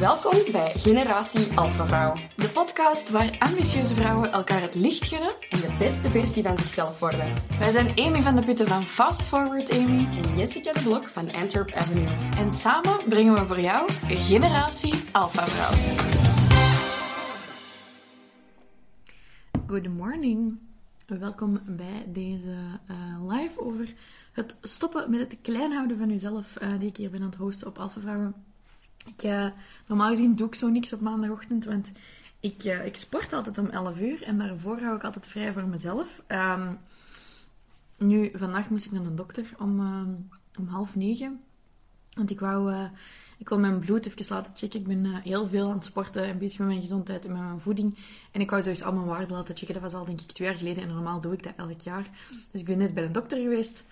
Welkom bij Generatie Alpha Vrouw. De podcast waar ambitieuze vrouwen elkaar het licht gunnen en de beste versie van zichzelf worden. Wij zijn Amy van de Putten van Fast Forward Amy en Jessica de Blok van Antwerp Avenue. En samen brengen we voor jou Generatie Alpha Vrouw. Good morning. Welkom bij deze uh, live over het stoppen met het klein houden van jezelf, uh, die ik hier ben aan het hosten op Alpha Vrouwen. Ik, uh, normaal gezien doe ik zo niks op maandagochtend, want ik, uh, ik sport altijd om 11 uur en daarvoor hou ik altijd vrij voor mezelf. Um, nu, vandaag moest ik naar een dokter om, uh, om half negen. Want ik wou, ik wil mijn bloed even laten checken. Ik ben heel veel aan het sporten en bezig met mijn gezondheid en met mijn voeding. En ik wou eens al mijn waarden laten checken. Dat was al denk ik twee jaar geleden en normaal doe ik dat elk jaar. Dus ik ben net bij een dokter geweest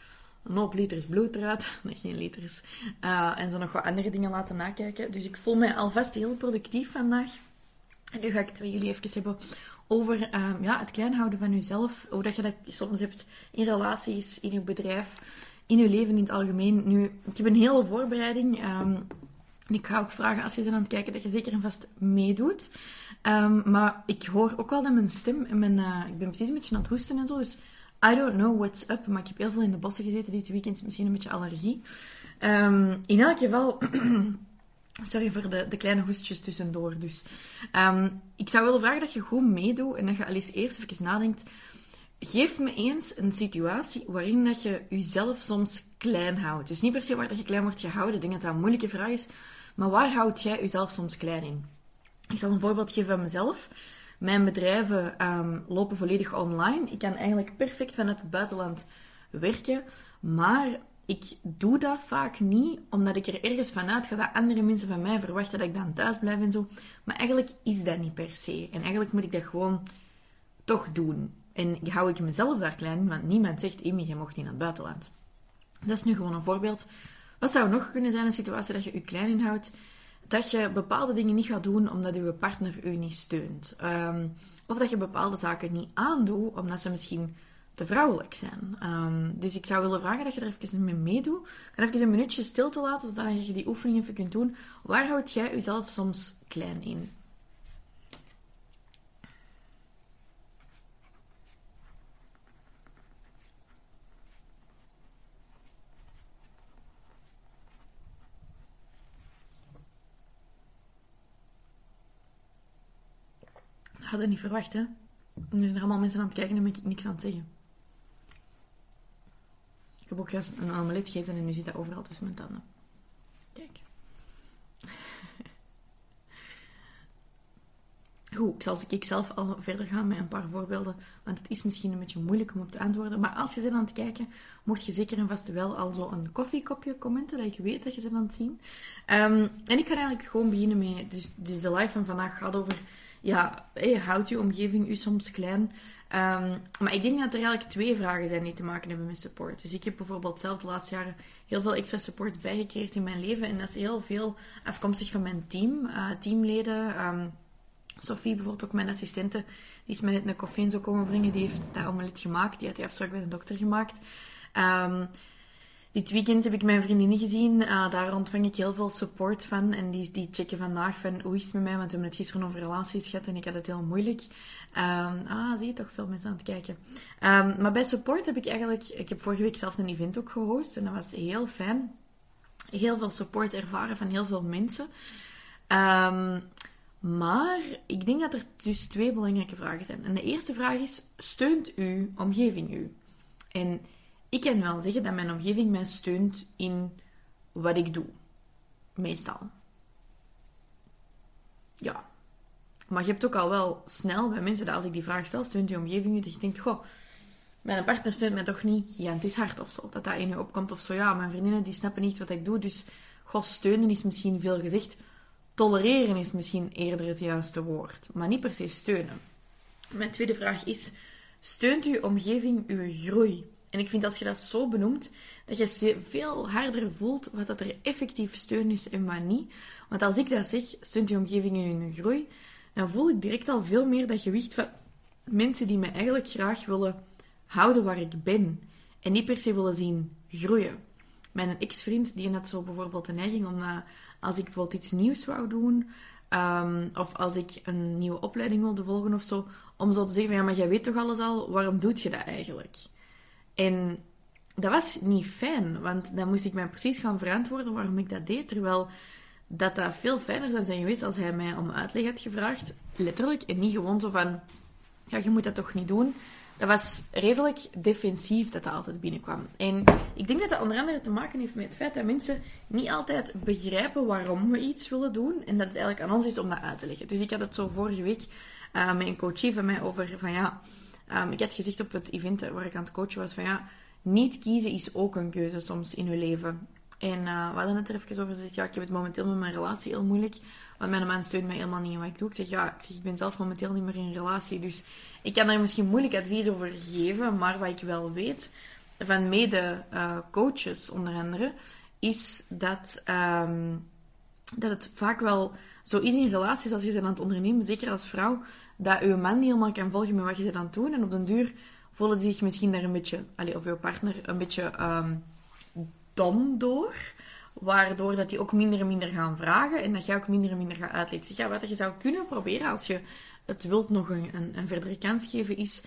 een hoop liters bloed eruit. Nee, geen liters. Uh, en zo nog wat andere dingen laten nakijken. Dus ik voel mij alvast heel productief vandaag. En nu ga ik het met jullie even hebben over uh, ja, het klein houden van jezelf. Hoe dat je dat soms hebt in relaties, in je bedrijf, in je leven in het algemeen. Nu, ik heb een hele voorbereiding. Um, en ik ga ook vragen, als je ze aan het kijken, dat je zeker en vast meedoet. Um, maar ik hoor ook wel dat mijn stem en mijn... Uh, ik ben precies een beetje aan het hoesten en zo, dus I don't know what's up, maar ik heb heel veel in de bossen gezeten dit weekend. Misschien een beetje allergie. Um, in elk geval, sorry voor de, de, kleine hoestjes tussendoor. Dus um, ik zou willen vragen dat je goed meedoet en dat je al eens eerst even nadenkt. Geef me eens een situatie waarin dat je jezelf soms klein houdt. Dus niet per se waar dat je klein wordt gehouden. Ik denk dat dat een moeilijke vraag is. Maar waar houd jij jezelf soms klein in? Ik zal een voorbeeld geven van mezelf. Mijn bedrijven um, lopen volledig online. Ik kan eigenlijk perfect vanuit het buitenland werken, maar ik doe dat vaak niet, omdat ik er ergens vanuit ga dat andere mensen van mij verwachten dat ik dan thuis blijf en zo. Maar eigenlijk is dat niet per se. En eigenlijk moet ik dat gewoon toch doen. En hou ik mezelf daar klein want niemand zegt, Amy, je mocht niet naar het buitenland. Dat is nu gewoon een voorbeeld. Wat zou nog kunnen zijn een situatie dat je je klein inhoudt? Dat je bepaalde dingen niet gaat doen omdat je partner u niet steunt. Um, of dat je bepaalde zaken niet aandoet omdat ze misschien te vrouwelijk zijn. Um, dus ik zou willen vragen dat je er even mee meedoet. Ga even een minuutje stil te laten, zodat je die oefening even kunt doen. Waar houd jij jezelf soms klein in? Had het niet verwacht, hè. Nu zijn er allemaal mensen aan het kijken en ben ik niks aan het zeggen. Ik heb ook juist een omelet gegeten en nu zit dat overal tussen mijn tanden. Kijk. Goed, ik zal ik zelf al verder gaan met een paar voorbeelden, want het is misschien een beetje moeilijk om op te antwoorden. Maar als je bent aan het kijken, mocht je zeker en vast wel al zo een koffiekopje commenten, dat ik weet dat je ze aan het zien. Um, en ik ga eigenlijk gewoon beginnen met, dus, dus de live van vandaag gaat over ja, je houdt je omgeving u soms klein. Um, maar ik denk dat er eigenlijk twee vragen zijn die te maken hebben met support. Dus ik heb bijvoorbeeld zelf de laatste jaren heel veel extra support bijgekregen in mijn leven. En dat is heel veel afkomstig van mijn team, uh, teamleden. Um, Sophie, bijvoorbeeld ook mijn assistente, die is mij net een koffie zo komen brengen. Die heeft dat omelet gemaakt. Die had die afspraak bij de dokter gemaakt. Um, dit weekend heb ik mijn vriendinnen gezien. Uh, daar ontvang ik heel veel support van. En die, die checken vandaag van hoe is het met mij? Want we hebben het gisteren over relaties gehad en ik had het heel moeilijk. Um, ah, zie je toch veel mensen aan het kijken. Um, maar bij support heb ik eigenlijk... Ik heb vorige week zelf een event ook gehost. En dat was heel fijn. Heel veel support ervaren van heel veel mensen. Um, maar ik denk dat er dus twee belangrijke vragen zijn. En de eerste vraag is, steunt uw omgeving u? En ik kan wel zeggen dat mijn omgeving mij steunt in wat ik doe. Meestal. Ja. Maar je hebt ook al wel snel bij mensen dat als ik die vraag stel, steunt je omgeving je? Dat je denkt, goh, mijn partner steunt mij toch niet gigantisch hard of zo. Dat dat in je opkomt of zo. Ja, mijn vriendinnen die snappen niet wat ik doe. Dus, goh, steunen is misschien veel gezegd. Tolereren is misschien eerder het juiste woord. Maar niet per se steunen. Mijn tweede vraag is, steunt uw omgeving uw groei? En ik vind als je dat zo benoemt, dat je veel harder voelt wat dat er effectief steun is en wat niet. Want als ik dat zeg, steunt je omgeving in hun groei, dan voel ik direct al veel meer dat gewicht van mensen die me eigenlijk graag willen houden waar ik ben. En niet per se willen zien groeien. Mijn ex-vriend, die had zo bijvoorbeeld de neiging om, uh, als ik bijvoorbeeld iets nieuws wou doen, um, of als ik een nieuwe opleiding wilde volgen of zo, om zo te zeggen, ja, maar jij weet toch alles al, waarom doe je dat eigenlijk? En dat was niet fijn, want dan moest ik mij precies gaan verantwoorden waarom ik dat deed, terwijl dat dat veel fijner zou zijn geweest als hij mij om uitleg had gevraagd, letterlijk, en niet gewoon zo van, ja, je moet dat toch niet doen. Dat was redelijk defensief dat dat altijd binnenkwam. En ik denk dat dat onder andere te maken heeft met het feit dat mensen niet altijd begrijpen waarom we iets willen doen en dat het eigenlijk aan ons is om dat uit te leggen. Dus ik had het zo vorige week uh, met een coachie van mij over van ja, um, ik had gezegd op het event waar ik aan het coachen was van ja, niet kiezen is ook een keuze soms in uw leven. En uh, we hadden het er even over gezegd, ja, ik heb het momenteel met mijn relatie heel moeilijk. Want mijn man steunt mij helemaal niet in wat ik doe. Ik zeg, ja, ik, ik ben zelf momenteel niet meer in een relatie. Dus ik kan daar misschien moeilijk advies over geven. Maar wat ik wel weet, van mede-coaches uh, onder andere, is dat, um, dat het vaak wel zo is in relaties als je ze aan het ondernemen, zeker als vrouw, dat je man niet helemaal kan volgen met wat je ze het doen. En op den duur voelen zich misschien daar een beetje, allez, of je partner, een beetje um, dom door. Waardoor dat die ook minder en minder gaan vragen en dat jij ook minder en minder gaat uitleggen. Ja, wat je zou kunnen proberen als je het wilt nog een, een, een verdere kans geven, is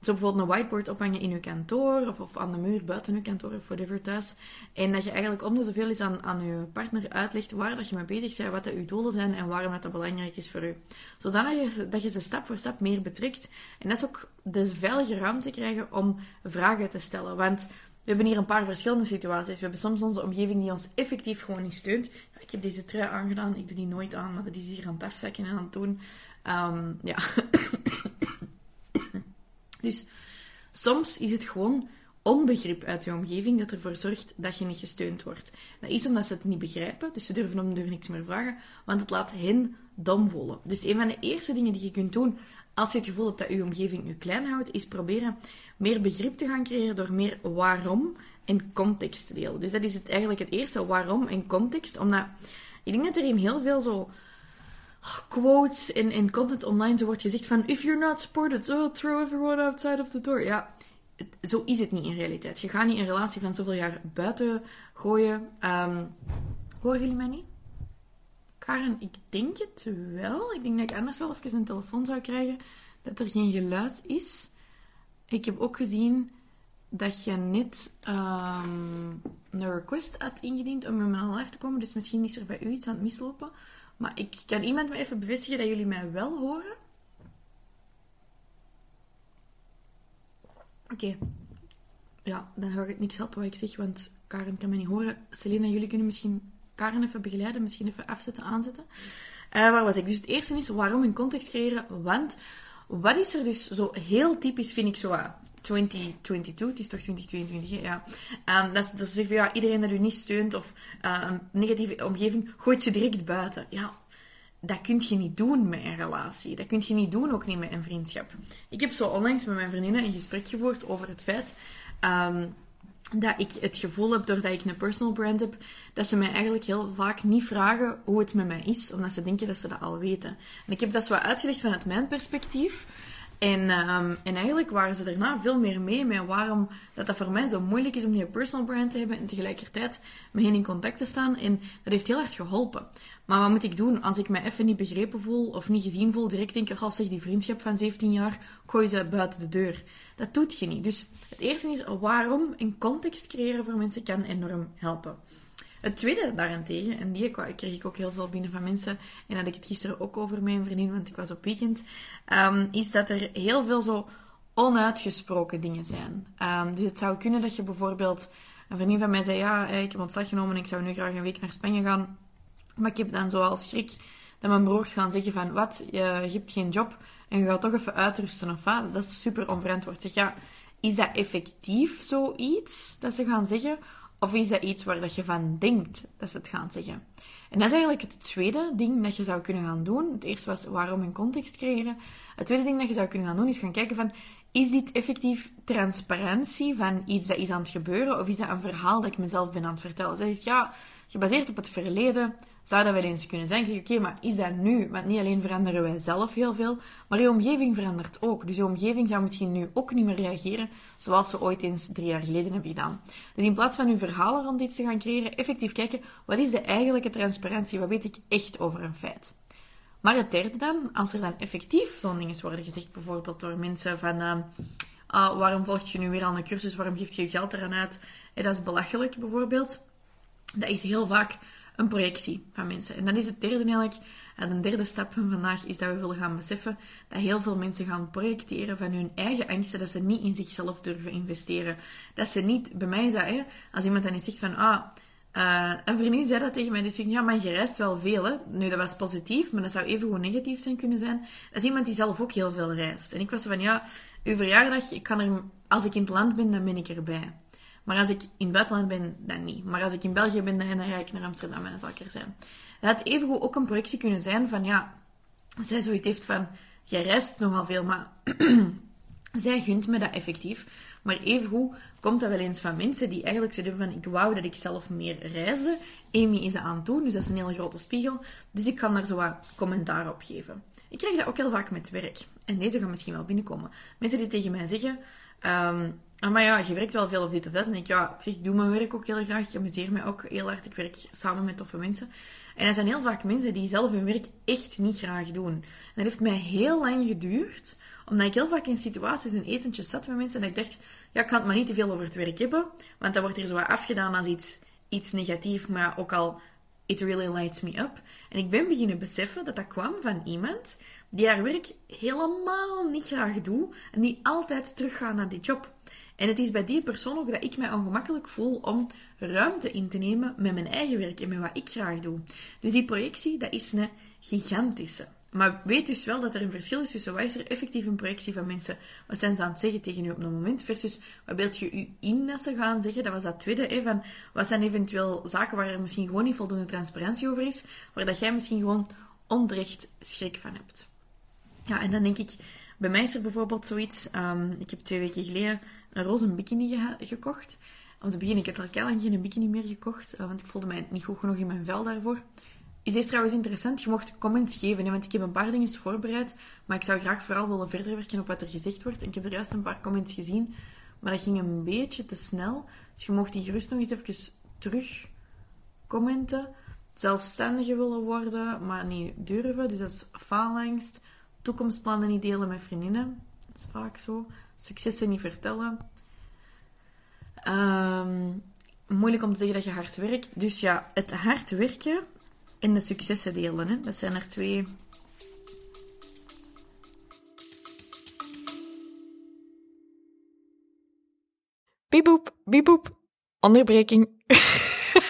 zo bijvoorbeeld een whiteboard ophangen in je kantoor of, of aan de muur buiten je kantoor of whatever thuis. En dat je eigenlijk om de zoveel eens aan, aan je partner uitlegt waar dat je mee bezig bent, wat dat je doelen zijn en waarom dat, belangrijk is voor u. Zodat je, dat je ze stap voor stap meer betrekt. En dat is ook de veilige ruimte krijgen om vragen te stellen. Want we hebben hier een paar verschillende situaties. We hebben soms onze omgeving die ons effectief gewoon niet steunt. Ik heb deze trui aangedaan, ik doe die nooit aan, maar dat is hier aan het afzakken en aan het doen. Um, ja. Soms is het gewoon onbegrip uit je omgeving dat ervoor zorgt dat je niet gesteund wordt. Dat is omdat ze het niet begrijpen, dus ze durven om de niks meer vragen, want het laat hen dom voelen. Dus een van de eerste dingen die je kunt doen als je het gevoel hebt dat je omgeving je klein houdt, is proberen meer begrip te gaan creëren door meer waarom en context te delen. Dus dat is het eigenlijk het eerste, waarom en context. Omdat ik denk dat er in heel veel zo quotes en, en content online zo wordt gezegd van if you're not supported, so throw everyone outside of the door. Ja, zo is het niet in realiteit. Je gaat niet een relatie van zoveel jaar buiten gooien. Um, horen jullie mij niet? Karen, ik denk het wel. Ik denk dat ik anders wel even een telefoon zou krijgen dat er geen geluid is. Ik heb ook gezien dat je net um, een request had ingediend om in mijn live te komen. Dus misschien is er bij u iets aan het mislopen. Maar ik kan iemand me even bevestigen dat jullie mij wel horen. Oké. Ja, dan ga ik niks helpen wat ik zeg, want Karen kan me niet horen. Selena, jullie kunnen misschien Karen even begeleiden, misschien even afzetten, aanzetten. Uh, waar was ik? Dus het eerste is waarom een context creëren, want wat is er dus zo heel typisch, vind ik zo, 2022, het is toch 2022, ja. Um, dat, dat ze zeggen, ja, iedereen dat u niet steunt of uh, een negatieve omgeving, gooit ze direct buiten. Ja, dat kun je niet doen met een relatie. Dat kun je niet doen, ook niet met een vriendschap. Ik heb zo onlangs met mijn vriendinnen een gesprek gevoerd over het feit um, dat ik het gevoel heb, doordat ik een personal brand heb, dat ze mij eigenlijk heel vaak niet vragen hoe het met mij is, omdat ze denken dat ze dat al weten. En ik heb dat zo uitgelegd vanuit mijn perspectief. En, um, en eigenlijk waren ze daarna veel meer mee met waarom dat, dat voor mij zo moeilijk is om die personal brand te hebben en tegelijkertijd met hen in contact te staan. En dat heeft heel erg geholpen. Maar wat moet ik doen als ik me even niet begrepen voel of niet gezien voel? Direct denk ik, als zeg die vriendschap van 17 jaar, gooi ze buiten de deur. Dat doet je niet. Dus het eerste is waarom een context creëren voor mensen kan enorm helpen. Het tweede daarentegen, en die kreeg ik ook heel veel binnen van mensen, en had ik het gisteren ook over mijn vriendin, want ik was op weekend, um, is dat er heel veel zo onuitgesproken dingen zijn. Um, dus het zou kunnen dat je bijvoorbeeld, een vriendin van mij zei, ja, ik heb ontslag genomen en ik zou nu graag een week naar Spanje gaan, maar ik heb dan zo als schrik dat mijn broers gaan zeggen van, wat, je, je hebt geen job en je gaat toch even uitrusten of wat? Dat is super onverantwoord. Zeg, ja, is dat effectief zoiets dat ze gaan zeggen? Of is dat iets waar dat je van denkt dat ze het gaan zeggen? En dat is eigenlijk het tweede ding dat je zou kunnen gaan doen. Het eerste was waarom een context creëren. Het tweede ding dat je zou kunnen gaan doen is gaan kijken van... Is dit effectief transparantie van iets dat is aan het gebeuren? Of is dat een verhaal dat ik mezelf ben aan het vertellen? Zeg ik, ja, gebaseerd op het verleden zou dat wel eens kunnen zijn. Oké, maar is dat nu? Want niet alleen veranderen wij zelf heel veel, maar je omgeving verandert ook. Dus je omgeving zou misschien nu ook niet meer reageren zoals ze ooit eens drie jaar geleden hebben gedaan. Dus in plaats van uw verhalen rond iets te gaan creëren, effectief kijken, wat is de eigenlijke transparantie? Wat weet ik echt over een feit? Maar het derde dan, als er dan effectief zo'n dingen worden gezegd, bijvoorbeeld door mensen van... Uh, ah, waarom volg je nu weer aan een cursus? Waarom geef je geld eraan uit? En dat is belachelijk, bijvoorbeeld. Dat is heel vaak een projectie van mensen. En dan is het derde eigenlijk, en de derde stap van vandaag, is dat we willen gaan beseffen dat heel veel mensen gaan projecteren van hun eigen angsten, dat ze niet in zichzelf durven investeren. Dat ze niet, bij mij is dat, hè, als iemand dan eens zegt van, ah, uh, een vriendin zei dat tegen mij, die zei, ja, maar je reist wel veel, hè. Nu, dat was positief, maar dat zou even gewoon negatief zijn kunnen zijn. Dat is iemand die zelf ook heel veel reist. En ik was van, ja, uw verjaardag, ik kan er, als ik in het land ben, dan ben ik erbij. Maar als ik in het buitenland ben, dan niet. Maar als ik in België ben, dan, ga ik naar Amsterdam en dan zal ik er zijn. Dat had evengoed ook een projectie kunnen zijn van, ja, zij zoiets heeft van, je reist nogal veel, maar zij gunt me dat effectief. Maar evengoed komt dat wel eens van mensen die eigenlijk zo van, ik wou dat ik zelf meer reisde. Amy is dat aan het doen, dus dat is een hele grote spiegel. Dus ik kan daar zo wat commentaar op geven. Ik krijg dat ook heel vaak met werk. En deze gaan misschien wel binnenkomen. Mensen die tegen mij zeggen... Um, maar ja, je werkt wel veel of dit of dat. En ik, ja, ik doe mijn werk ook heel graag. Ik amuseer me ook heel hard. Ik werk samen met toffe mensen. En er zijn heel vaak mensen die zelf hun werk echt niet graag doen. En dat heeft mij heel lang geduurd, omdat ik heel vaak in situaties en etentjes zat met mensen en ik dacht, ja, ik kan het maar niet te veel over het werk hebben, want dat wordt hier zo afgedaan als iets, iets negatiefs, maar ook al, it really lights me up. En ik ben beginnen beseffen dat dat kwam van iemand die haar werk helemaal niet graag doet en die altijd teruggaat naar die job. En het is bij die persoon ook dat ik mij ongemakkelijk voel om ruimte in te nemen met mijn eigen werk en met wat ik graag doe. Dus die projectie, dat is een gigantische. Maar weet dus wel dat er een verschil is tussen wat is er effectief een projectie van mensen, wat zijn ze aan het zeggen tegen u op een moment, versus wat beeld je u in dat ze gaan zeggen. Dat was dat tweede, hè, van wat zijn eventueel zaken waar er misschien gewoon niet voldoende transparantie over is, waar dat jij misschien gewoon onterecht schrik van hebt. Ja, en dan denk ik, bij mij is er bijvoorbeeld zoiets, um, ik heb twee weken geleden een roze bikini gekocht. Om te beginnen, ik heb al lang geen bikini meer gekocht, uh, want ik voelde mij niet goed genoeg in mijn vel daarvoor. Is deze trouwens interessant? Je mocht comments geven, want ik heb een paar dingen voorbereid, maar ik zou graag vooral willen verder werken op wat er gezegd wordt. Ik heb er juist een paar comments gezien, maar dat ging een beetje te snel. Dus je mocht die gerust nog eens even terug commenten. Zelfstandige willen worden, maar niet durven. Dus dat is faalangst. Toekomstplannen niet delen met vriendinnen. Dat is vaak zo. Successen niet vertellen. Um, moeilijk om te zeggen dat je hard werkt. Dus ja, het hard werken en de successen delen. Hè. Dat zijn er twee. Bieboep, bieboep. Onderbreking.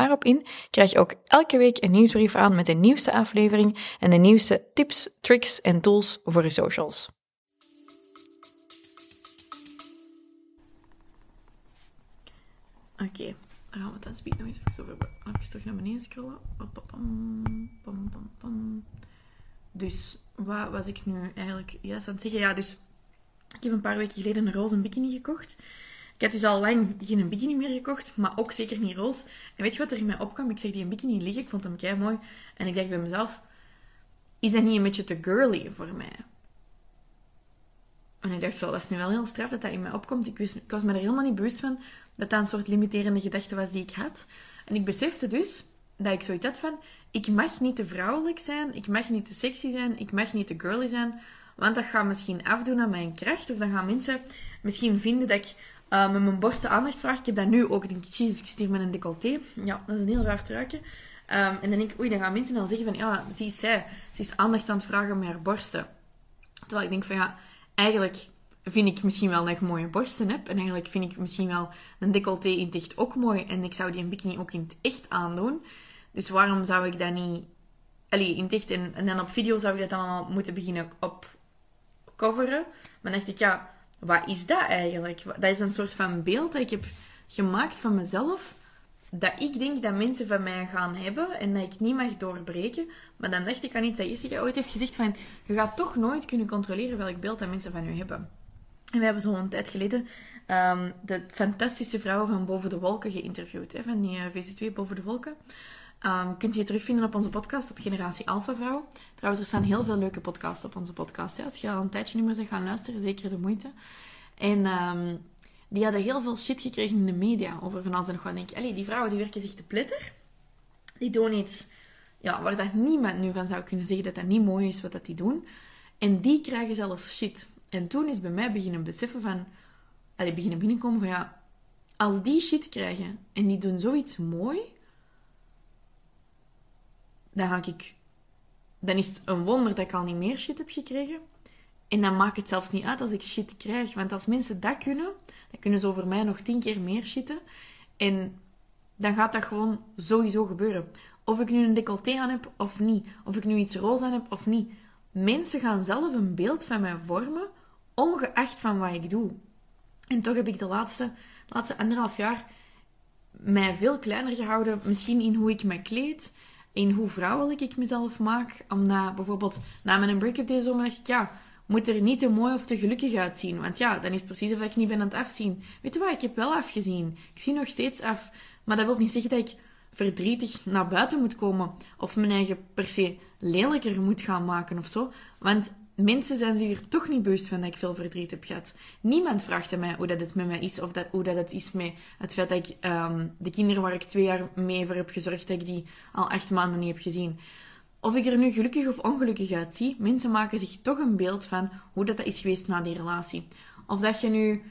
daarop in krijg je ook elke week een nieuwsbrief aan met de nieuwste aflevering en de nieuwste tips, tricks en tools voor je socials. Oké, dan gaan we het aan speed nog eens even over. Even terug naar beneden scrollen. Dus, wat was ik nu eigenlijk juist aan het zeggen? Ja, dus ik heb een paar weken geleden een roze bikini gekocht. Ik had dus al lang geen bikini meer gekocht, maar ook zeker niet roos. En weet je wat er in mij opkwam? Ik zeg die bikini liggen, ik vond hem kei mooi. En ik dacht bij mezelf, is dat niet een beetje te girly voor mij? En ik dacht zo, dat is nu wel heel straf dat dat in mij opkomt. Ik, wist, ik was me er helemaal niet bewust van dat dat een soort limiterende gedachte was die ik had. En ik besefte dus dat ik zoiets had van, ik mag niet te vrouwelijk zijn, ik mag niet te sexy zijn, ik mag niet te girly zijn, Want dat gaat misschien afdoen aan mijn kracht. Of dan gaan mensen misschien vinden dat ik uh, met mijn borsten aandacht vraag. Ik heb dat nu ook. Ik denk, jezus, ik zit hier met een decolleté. Ja, dat is een heel raar truikje. Um, en dan denk ik, oei, dan gaan mensen dan zeggen van, ja, zie zij, ze is aandacht aan het vragen met haar borsten. Terwijl ik denk van, ja, eigenlijk vind ik misschien wel dat ik mooie borsten heb. En eigenlijk vind ik misschien wel een decolleté in het echt ook mooi. En ik zou die een bikini ook in het echt aandoen. Dus waarom zou ik dat niet... Allee, in het echt en, en dan op video zou ik dat dan moeten beginnen op coveren. Maar dan dacht ik, ja, wat is dat eigenlijk? Dat is een soort van beeld dat ik heb gemaakt van mezelf. Dat ik denk dat mensen van mij gaan hebben en dat ik niet mag doorbreken. Maar dan dacht ik aan iets dat Jessica ooit heeft gezegd van... Je gaat toch nooit kunnen controleren welk beeld dat mensen van u hebben. En we hebben zo'n tijd geleden um, de fantastische vrouw van Boven de Wolken geïnterviewd. Hè, van die eh, VC2 Boven de Wolken. Um, kunt je terugvinden op onze podcast op Generatie Alpha Vrouw. Trouwens, er staan heel veel leuke podcasts op onze podcast. Als je al een tijdje niet meer bent gaan luisteren, zeker de moeite. En um, die hadden heel veel shit gekregen in de media over van als ze nog wat. Allee, die vrouwen die werken zich te pletter. Die doen iets ja, waar dat niemand nu van zou kunnen zeggen dat dat niet mooi is wat dat die doen. En die krijgen zelfs shit. En toen is bij mij beginnen beseffen van... Allee, beginnen binnenkomen van ja... Als die shit krijgen en die doen zoiets mooi... Dan ik... Dan is het een wonder dat ik al niet meer shit heb gekregen. En dan maakt het zelfs niet uit als ik shit krijg. Want als mensen dat kunnen, dan kunnen ze over mij nog tien keer meer shitten. En dan gaat dat gewoon sowieso gebeuren. Of ik nu een decolleté aan heb of niet. Of ik nu iets roze aan heb of niet. Mensen gaan zelf een beeld van mij vormen ongeacht van wat ik doe. En toch heb ik de laatste, laatste anderhalf jaar mij veel kleiner gehouden. Misschien in hoe ik me kleed, in hoe vrouwelijk ik mezelf maak. Omdat bijvoorbeeld na mijn break-up deze zomer ik, ja, moet er niet te mooi of te gelukkig uitzien. Want ja, dan is het precies of ik niet ben aan het afzien. Weet je wat, ik heb wel afgezien. Ik zie nog steeds af. Maar dat wil niet zeggen dat ik verdrietig naar buiten moet komen. Of mijn eigen per se lelijker moet gaan maken of zo. Want mensen zijn zich er toch niet bewust van dat ik veel verdriet heb gehad. Niemand vraagt aan mij hoe dat het met mij is, of dat, hoe dat het is met het feit dat ik um, de kinderen waar ik twee jaar mee voor heb gezorgd, dat ik die al acht maanden niet heb gezien. Of ik er nu gelukkig of ongelukkig uitzie, mensen maken zich toch een beeld van hoe dat, dat is geweest na die relatie. Of dat je nu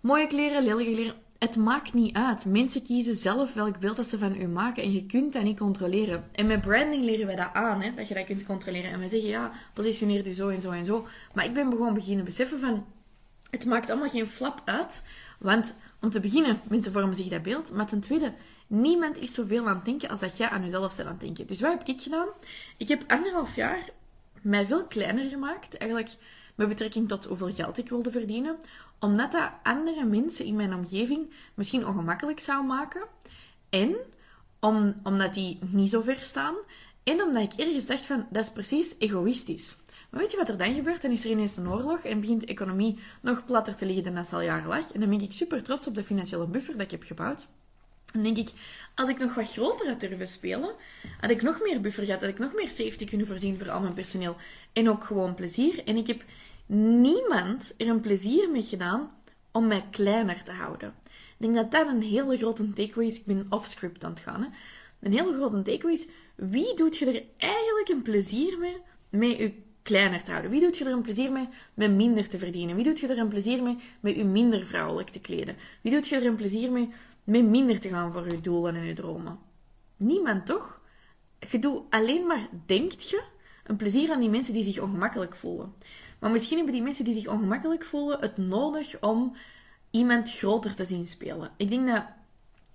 mooie kleren, lelijke kleren, het maakt niet uit. Mensen kiezen zelf welk beeld dat ze van u maken en je kunt dat niet controleren. En met branding leren wij dat aan, hè, dat je dat kunt controleren. En wij zeggen, ja, positioneer u zo en zo en zo. Maar ik ben gewoon beginnen beseffen van, het maakt allemaal geen flap uit. Want om te beginnen, mensen vormen zich dat beeld. Maar ten tweede, niemand is zoveel aan het denken als dat jij aan jezelf bent aan het denken. Dus wat heb ik gedaan? Ik heb anderhalf jaar mij veel kleiner gemaakt. Eigenlijk met betrekking tot hoeveel geld ik wilde verdienen omdat dat andere mensen in mijn omgeving misschien ongemakkelijk zou maken. En om, omdat die niet zo ver staan. En omdat ik ergens dacht van, dat is precies egoïstisch. Maar weet je wat er dan gebeurt? Dan is er ineens een oorlog en begint de economie nog platter te liggen dan dat al jaren lag. En dan ben ik super trots op de financiële buffer dat ik heb gebouwd. Dan denk ik, als ik nog wat groter had durven spelen, had ik nog meer buffer gehad, had ik nog meer safety kunnen voorzien voor al mijn personeel. En ook gewoon plezier. En ik heb niemand er een plezier mee gedaan om mij kleiner te houden. Ik denk dat dat een hele grote takeaway is. Ik ben off-script aan het gaan. Hè. Een hele grote takeaway is, wie doet je er eigenlijk een plezier mee met je kleiner te houden? Wie doet je er een plezier mee met minder te verdienen? Wie doet je er een plezier mee met je minder vrouwelijk te kleden? Wie doet je er een plezier mee met minder te gaan voor je doelen en je dromen? Niemand, toch? Je doet alleen maar, denkt je, een plezier aan die mensen die zich ongemakkelijk voelen. Maar misschien hebben die mensen die zich ongemakkelijk voelen het nodig om iemand groter te zien spelen. Ik denk dat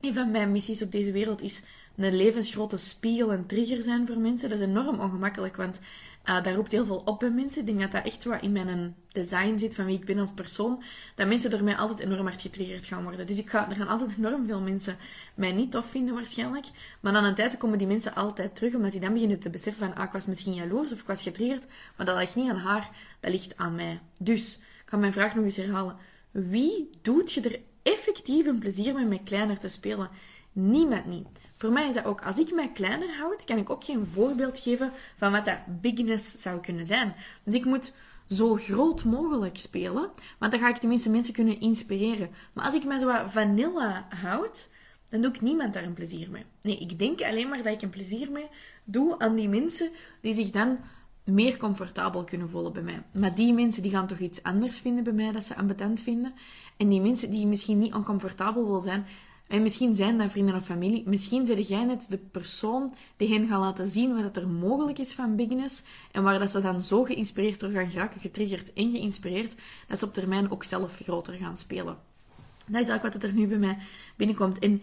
een van mijn missies op deze wereld is een levensgrote spiegel en trigger zijn voor mensen. Dat is enorm ongemakkelijk, want uh, daar roept heel veel op bij mensen. Ik denk dat dat echt zo in mijn design zit van wie ik ben als persoon. Dat mensen door mij altijd enorm hard getriggerd gaan worden. Dus ik ga, er gaan altijd enorm veel mensen mij niet tof vinden waarschijnlijk. Maar dan een tijd komen die mensen altijd terug, omdat die dan beginnen te beseffen van ah, ik was misschien jaloers of ik was getriggerd. Maar dat ligt niet aan haar, dat ligt aan mij. Dus, ik ga mijn vraag nog eens herhalen. Wie doet je er effectief een plezier mee met kleiner te spelen? Niemand niet. Voor mij is dat ook, als ik mij kleiner houd, kan ik ook geen voorbeeld geven van wat dat bigness zou kunnen zijn. Dus ik moet zo groot mogelijk spelen, want dan ga ik tenminste mensen kunnen inspireren. Maar als ik mij zo vanilla houd, dan doe ik niemand daar een plezier mee. Nee, ik denk alleen maar dat ik een plezier mee doe aan die mensen die zich dan meer comfortabel kunnen voelen bij mij. Maar die mensen die gaan toch iets anders vinden bij mij dat ze ambetant vinden. En die mensen die misschien niet oncomfortabel wil zijn, en misschien zijn dat vrienden of familie, misschien zijn jij net de persoon die hen gaat laten zien wat er mogelijk is van bigness en waar dat ze dan zo geïnspireerd door gaan geraken, getriggerd en geïnspireerd, dat ze op termijn ook zelf groter gaan spelen. Dat is eigenlijk wat er nu bij mij binnenkomt. En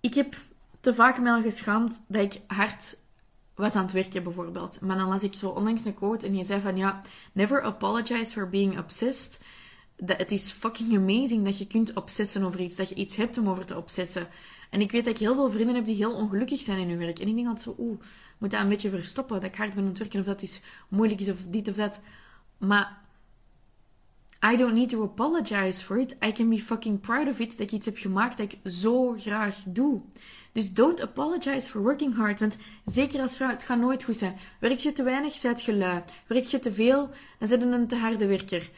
ik heb te vaak me al geschaamd dat ik hard was aan het werken bijvoorbeeld. Maar dan las ik zo onlangs een quote en die zei van ja, never apologize for being obsessed. Dat het is fucking amazing dat je kunt obsessen over iets, dat je iets hebt om over te obsessen. En ik weet dat ik heel veel vrienden heb die heel ongelukkig zijn in hun werk. En ik denk altijd zo, oeh, moet dat een beetje verstoppen, dat ik hard ben aan het werken, of dat iets moeilijk is, of dit of dat. Maar I don't need to apologize for it. I can be fucking proud of it dat ik iets heb gemaakt dat ik zo graag doe. Dus don't apologize for working hard. Want zeker als vrouw, het gaat nooit goed zijn. Werk je te weinig, zet je lui. Werk je te veel, dan zit je een te harde werker.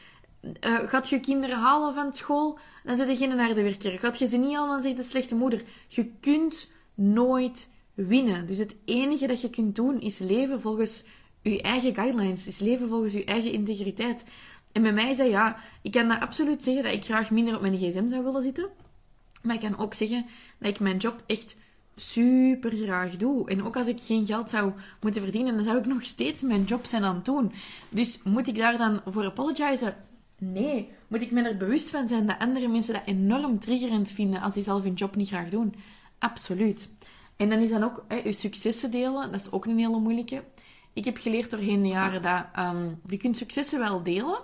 Uh, gaat je kinderen halen van school, dan zit je geen harde werker. Gaat je ze niet halen, dan zit een slechte moeder. Je kunt nooit winnen. Dus het enige dat je kunt doen, is leven volgens je eigen guidelines. Is leven volgens je eigen integriteit. En bij mij dat, ja, ik kan dat absoluut zeggen dat ik graag minder op mijn gsm zou willen zitten. Maar ik kan ook zeggen dat ik mijn job echt super graag doe. En ook als ik geen geld zou moeten verdienen, dan zou ik nog steeds mijn job zijn aan het doen. Dus moet ik daar dan voor apologizen? Nee. Moet ik me er bewust van zijn dat andere mensen dat enorm triggerend vinden als die zelf hun job niet graag doen? Absoluut. En dan is dan ook hè, je successen delen, dat is ook een hele moeilijke. Ik heb geleerd doorheen de jaren dat um, je kunt successen wel delen,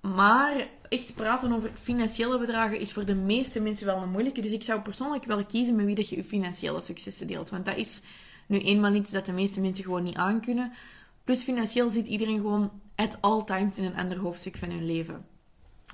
maar echt praten over financiële bedragen is voor de meeste mensen wel een moeilijke. Dus ik zou persoonlijk wel kiezen met wie dat je je financiële successen deelt. Want dat is nu eenmaal iets dat de meeste mensen gewoon niet aankunnen. Plus financieel zit iedereen gewoon at all times in een ander hoofdstuk van hun leven.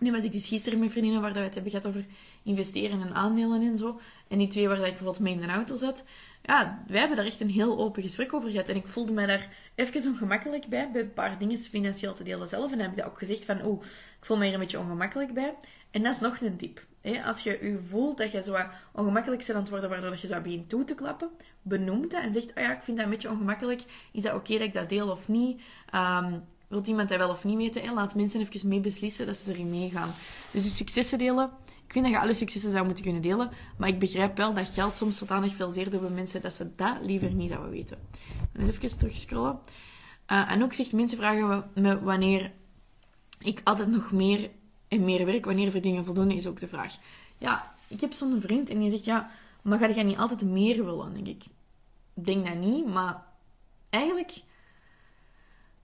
Nu was ik dus gisteren met vriendinnen waar we het hebben gehad over investeren en aandelen en zo. En die twee waar ik bijvoorbeeld mee in de auto zat. Ja, wij hebben daar echt een heel open gesprek over gehad. En ik voelde mij daar even ongemakkelijk bij, bij een paar dingen financieel te delen zelf. En dan heb ik dat ook gezegd van, oeh, ik voel me hier een beetje ongemakkelijk bij. En dat is nog een tip. Als je je voelt dat je zo ongemakkelijk bent aan het worden, waardoor je zo begint toe te klappen, benoem dat en zegt, oh ja, ik vind dat een beetje ongemakkelijk. Is dat oké dat ik dat deel of niet? Um, wilt iemand dat wel of niet weten? Laat mensen even mee beslissen dat ze erin meegaan. Dus de successen delen. Ik vind dat je alle successen zou moeten kunnen delen, maar ik begrijp wel dat geld soms zodanig veel zeer doet bij mensen dat ze dat liever niet zouden weten. Even terug scrollen. Uh, en ook zegt mensen vragen me wanneer ik altijd nog meer en meer werk, wanneer verdienen voldoende, is ook de vraag. Ja, ik heb zo'n vriend en die zegt, ja, maar ga je niet altijd meer willen? denk ik, denk dat niet, maar eigenlijk...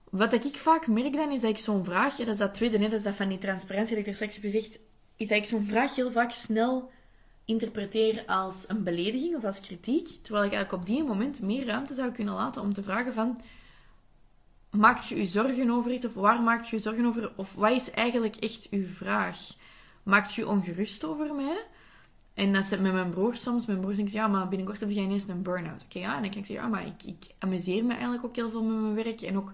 Wat ik vaak merk dan, is dat ik zo'n vraag... Ja, dat is dat tweede, net dat is dat van die transparantie dat ik er straks heb gezegd. Is dat ik zo'n vraag heel vaak snel interpreteer als een belediging of als kritiek. Terwijl ik eigenlijk op die moment meer ruimte zou kunnen laten om te vragen van maakt je je zorgen over iets? Of waar maakt je je zorgen over? Of wat is eigenlijk echt uw vraag? Maakt je ongerust over mij? En dat is met mijn broer soms. Mijn broer zegt, ja, maar binnenkort heb jij ineens een burn-out. Oké, ja. En dan ik zeggen, ja, maar ik, ik amuseer me eigenlijk ook heel veel met mijn werk. En ook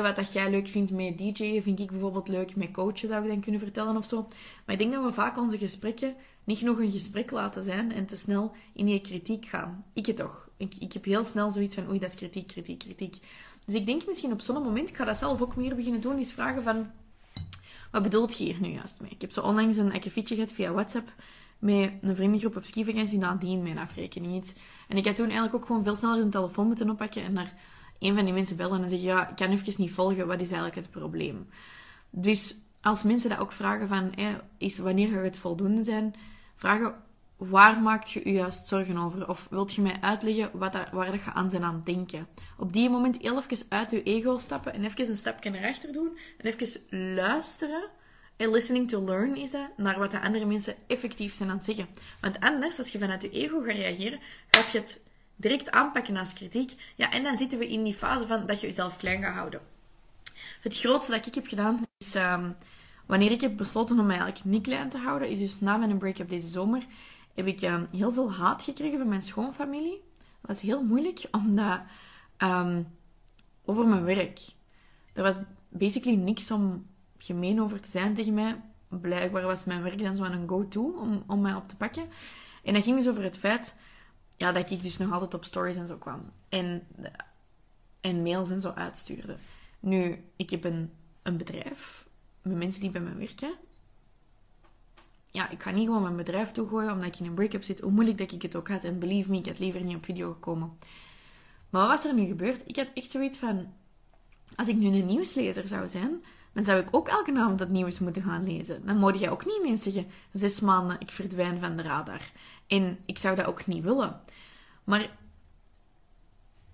wat dat jij leuk vindt met DJ'en, vind ik bijvoorbeeld leuk met coachen, zou ik dan kunnen vertellen of zo. Maar ik denk dat we vaak onze gesprekken niet genoeg een gesprek laten zijn en te snel in die kritiek gaan. Ik het toch. Ik, ik heb heel snel zoiets van, oei, dat is kritiek, kritiek, kritiek. Dus ik denk misschien op zo'n moment, ik ga dat zelf ook meer beginnen doen, is vragen van, wat bedoelt je hier nu juist mee? Ik heb zo onlangs een akkefietje gehad via WhatsApp met een vriendengroep op skivakantie, nadien mijn afrekening iets. En ik had toen eigenlijk ook gewoon veel sneller een telefoon moeten oppakken en naar een van die mensen bellen en zeggen, ja, ik kan even niet volgen, wat is eigenlijk het probleem? Dus als mensen dat ook vragen van, is wanneer gaat het voldoende zijn? Vragen, waar maakt je je juist zorgen over? Of wilt je mij uitleggen wat daar, waar dat je aan zijn aan het denken? Op die moment heel even uit je ego stappen en even een stapje naar achter doen en even luisteren. En listening to learn is dat, naar wat de andere mensen effectief zijn aan het zeggen. Want anders, als je vanuit je ego gaat reageren, gaat je het direct aanpakken als kritiek. Ja, en dan zitten we in die fase van dat je jezelf klein gaat houden. Het grootste dat ik heb gedaan is, um, wanneer ik heb besloten om mij eigenlijk niet klein te houden, is dus na mijn break-up deze zomer, heb ik um, heel veel haat gekregen van mijn schoonfamilie. Dat was heel moeilijk, omdat um, over mijn werk. Er was basically niks om gemeen over te zijn tegen mij. Blijkbaar was mijn werk dan zo een go-to om, om mij op te pakken. En dat ging dus over het feit ja, dat ik dus nog altijd op stories en zo kwam. En, en mails en zo uitstuurde. Nu, ik heb een, een bedrijf met mensen die bij me werken. Ja, ik ga niet gewoon mijn bedrijf toegooien omdat ik in een break-up zit, hoe moeilijk dat ik het ook had. En believe me, ik had liever niet op video gekomen. Maar wat was er nu gebeurd? Ik had echt zoiets van... Als ik nu een nieuwslezer zou zijn, dan zou ik ook elke avond het nieuws moeten gaan lezen. Dan moet je ook niet ineens zeggen, zes maanden, ik verdwijn van de radar. En ik zou dat ook niet willen. Maar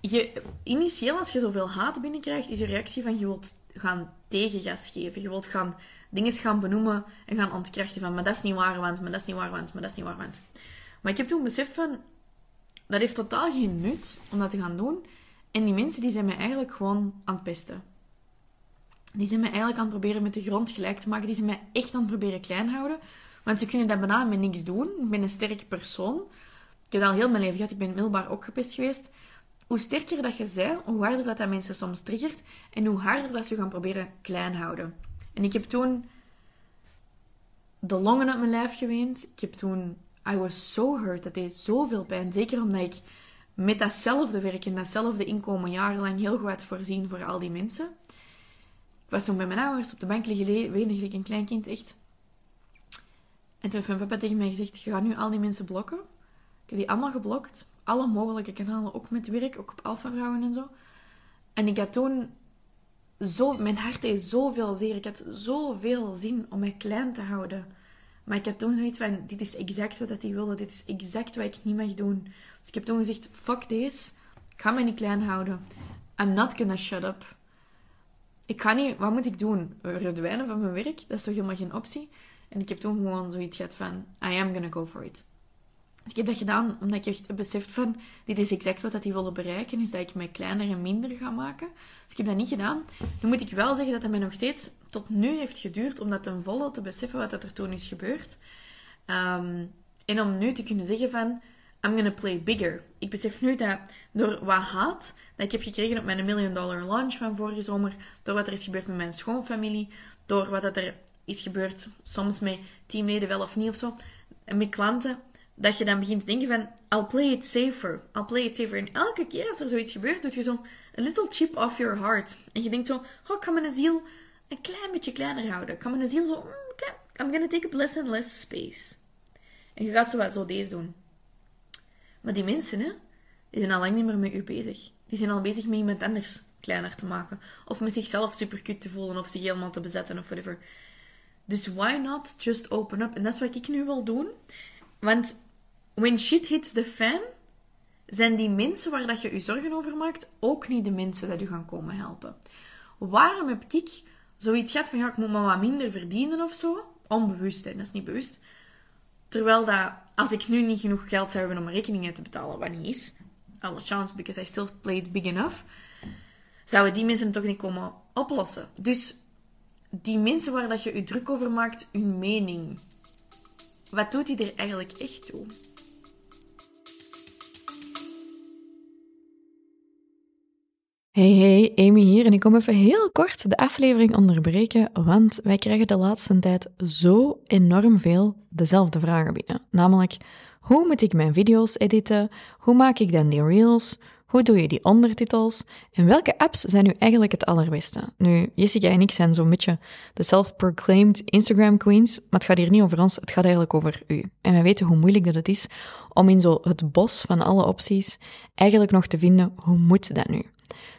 je, initieel, als je zoveel haat binnenkrijgt, is je reactie van je wilt gaan tegengas geven. Je wilt gaan dingen gaan benoemen en gaan ontkrachten van, maar dat is niet waar, want, maar dat is niet waar, want, maar dat is niet waar, want. Maar ik heb toen beseft van, dat heeft totaal geen nut om dat te gaan doen. En die mensen die zijn mij eigenlijk gewoon aan het pesten. Die zijn mij eigenlijk aan het proberen met de grond gelijk te maken. Die zijn mij echt aan het proberen klein houden. Want ze kunnen dat bijna met niks doen. Ik ben een sterk persoon. Ik heb al heel mijn leven gehad. Ik ben middelbaar ook gepest geweest. Hoe sterker dat je bent, hoe harder dat, dat mensen soms triggert. En hoe harder dat ze gaan proberen klein houden. En ik heb toen de longen uit mijn lijf geweend. Ik heb toen... I was so hurt. Dat deed zoveel pijn. Zeker omdat ik met datzelfde werk en datzelfde inkomen jarenlang heel goed had voorzien voor al die mensen. Ik was toen bij mijn ouders op de bank liggen gelijk een klein kind, echt. En toen heeft mijn papa tegen mij gezegd, je gaat nu al die mensen blokken. Ik heb die allemaal geblokt. Alle mogelijke kanalen, ook met werk, ook op Alpha Vrouwen en zo. En ik had toen zo... Mijn hart deed zoveel zeer. Ik had zoveel zin om mij klein te houden. Maar ik had toen zoiets van, dit is exact wat hij wilde. Dit is exact wat ik niet mag doen. Dus ik heb toen gezegd, fuck this. Ik ga mij niet klein houden. I'm not gonna shut up. Ik ga niet... Wat moet ik doen? Verdwijnen van mijn werk? Dat is toch helemaal geen optie? En ik heb toen gewoon zoiets gehad van, I am gonna go for it. Dus ik heb dat gedaan omdat ik echt beseft van, dit is exact wat hij wilde bereiken, is dat ik mij kleiner en minder ga maken. Dus ik heb dat niet gedaan. Nu moet ik wel zeggen dat het mij nog steeds tot nu heeft geduurd om dat ten volle te beseffen wat er toen is gebeurd. Ehm, en om nu te kunnen zeggen van, I'm gonna play bigger. Ik besef nu dat door wat haat dat ik heb gekregen op mijn million dollar launch van vorige zomer, door wat er is gebeurd met mijn schoonfamilie, door wat er is gebeurd soms met teamleden wel of niet of zo, en met klanten, dat je dan begint te denken van, I'll play it safer, I'll play it safer. En elke keer als er zoiets gebeurt, doet je zo een little chip off your heart. En je denkt zo, oh, ik ga mijn ziel een klein beetje kleiner houden. Ik ga mijn ziel zo, mm, I'm gonna take up less and less space. En je gaat zo wat zo deze doen. Maar die mensen, hè, die zijn al lang niet meer met u bezig. Die zijn al bezig met iemand anders kleiner te maken. Of met zichzelf super cute te voelen, of zich helemaal te bezetten, of whatever. Dus why not just open up? En dat is wat ik nu wil doen. Want when shit hits the fan, zijn die mensen waar dat je je zorgen over maakt ook niet de mensen dat u gaan komen helpen. Waarom heb ik zoiets gehad van ja, ik moet maar wat minder verdienen of zo? Onbewust, hè? dat is niet bewust. Terwijl dat, als ik nu niet genoeg geld zou hebben om rekeningen te betalen, wat niet is, alle chance, because I still played big enough, zouden die mensen toch niet komen oplossen. Dus die mensen waar dat je je druk over maakt, hun mening, wat doet die er eigenlijk echt toe? Hey hey, Amy hier en ik kom even heel kort de aflevering onderbreken, want wij krijgen de laatste tijd zo enorm veel dezelfde vragen binnen. Namelijk, hoe moet ik mijn video's editen? Hoe maak ik dan die reels? Hoe doe je die ondertitels? En welke apps zijn nu eigenlijk het allerbeste? Nu, Jessica en ik zijn zo'n beetje de self-proclaimed Instagram queens, maar het gaat hier niet over ons, het gaat eigenlijk over u. En wij weten hoe moeilijk dat het is om in zo het bos van alle opties eigenlijk nog te vinden, hoe moet dat nu?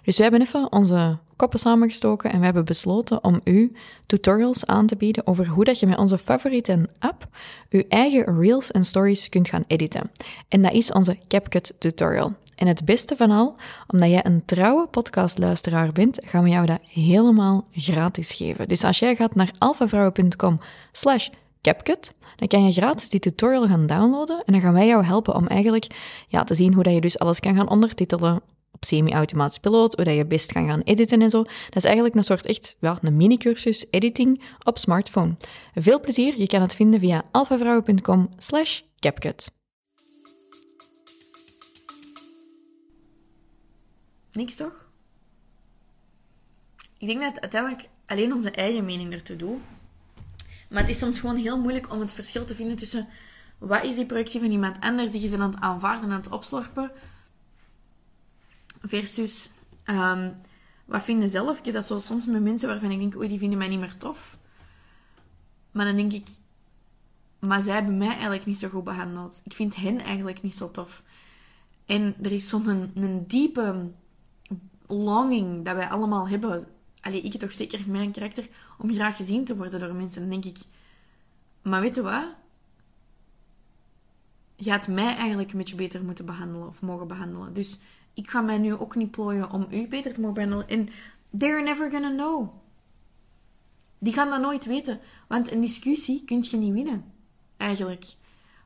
Dus we hebben even onze koppen samengestoken en we hebben besloten om u tutorials aan te bieden over hoe dat je met onze favoriete app je eigen reels en stories kunt gaan editen. En dat is onze CapCut tutorial. En het beste van al, omdat jij een trouwe podcastluisteraar bent, gaan we jou dat helemaal gratis geven. Dus als jij gaat naar alfavrouwen.com slash CapCut, dan kan je gratis die tutorial gaan downloaden en dan gaan wij jou helpen om eigenlijk ja, te zien hoe dat je dus alles kan gaan ondertitelen op semi-automatisch piloot, hoe dat je best kan gaan editen en zo. Dat is eigenlijk een soort echt ja, een mini-cursus editing op smartphone. Veel plezier, je kan het vinden via alfavrouwen.com slash CapCut. Niks toch? Ik denk dat uiteindelijk alleen onze eigen mening ertoe doet. Maar het is soms gewoon heel moeilijk om het verschil te vinden tussen wat is die projectie van iemand anders die je aan het aanvaarden en aan het opslorpen, versus um, wat vinden zelf? Ik dat zo soms met mensen waarvan ik denk, oei, die vinden mij niet meer tof. Maar dan denk ik, maar zij hebben mij eigenlijk niet zo goed behandeld. Ik vind hen eigenlijk niet zo tof. En er is zo'n een, een diepe longing dat wij allemaal hebben. Allee, ik toch zeker mijn karakter, om graag gezien te worden door mensen. Dan denk ik, maar weet je wat? Je had mij eigenlijk een beetje beter moeten behandelen of mogen behandelen. Dus ik ga mij nu ook niet plooien om u beter te mogen behandelen. En they're never gonna know. Die gaan dat nooit weten. Want een discussie kun je niet winnen. Eigenlijk.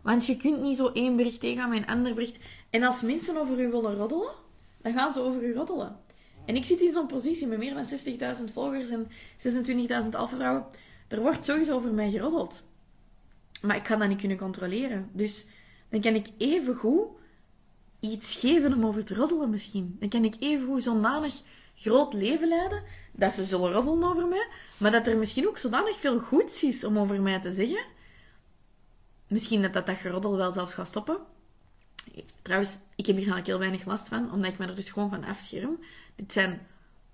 Want je kunt niet zo één bericht tegengaan met een ander bericht. En als mensen over u willen roddelen, dan gaan ze over u roddelen. En ik zit in zo'n positie met meer dan 60.000 volgers en 26.000 alfavrouwen. Er wordt sowieso over mij geroddeld. Maar ik kan dat niet kunnen controleren. Dus dan kan ik even goed iets geven om over te roddelen misschien. Dan kan ik even goed zodanig groot leven leiden dat ze zullen roddelen over mij, maar dat er misschien ook zodanig veel goeds is om over mij te zeggen. Misschien dat dat, dat geroddel wel zelfs gaat stoppen. Trouwens, ik heb hier eigenlijk heel weinig last van, omdat ik me er dus gewoon van afscherm. Dit zijn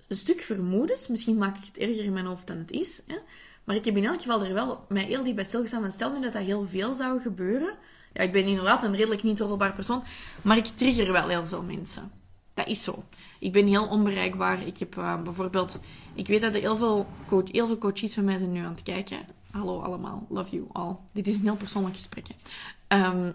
een stuk vermoedens. Misschien maak ik het erger in mijn hoofd dan het is. Hè? Maar ik heb in elk geval er wel mij heel diep bij stilgestaan. Van stel nu dat dat heel veel zou gebeuren. Ja, ik ben inderdaad een redelijk niet roddelbaar persoon. Maar ik trigger wel heel veel mensen. Dat is zo. Ik ben heel onbereikbaar. Ik heb uh, bijvoorbeeld... Ik weet dat er heel veel, coach, heel veel coaches van mij zijn nu aan het kijken. Hallo allemaal. Love you all. Dit is een heel persoonlijk gesprek. Um,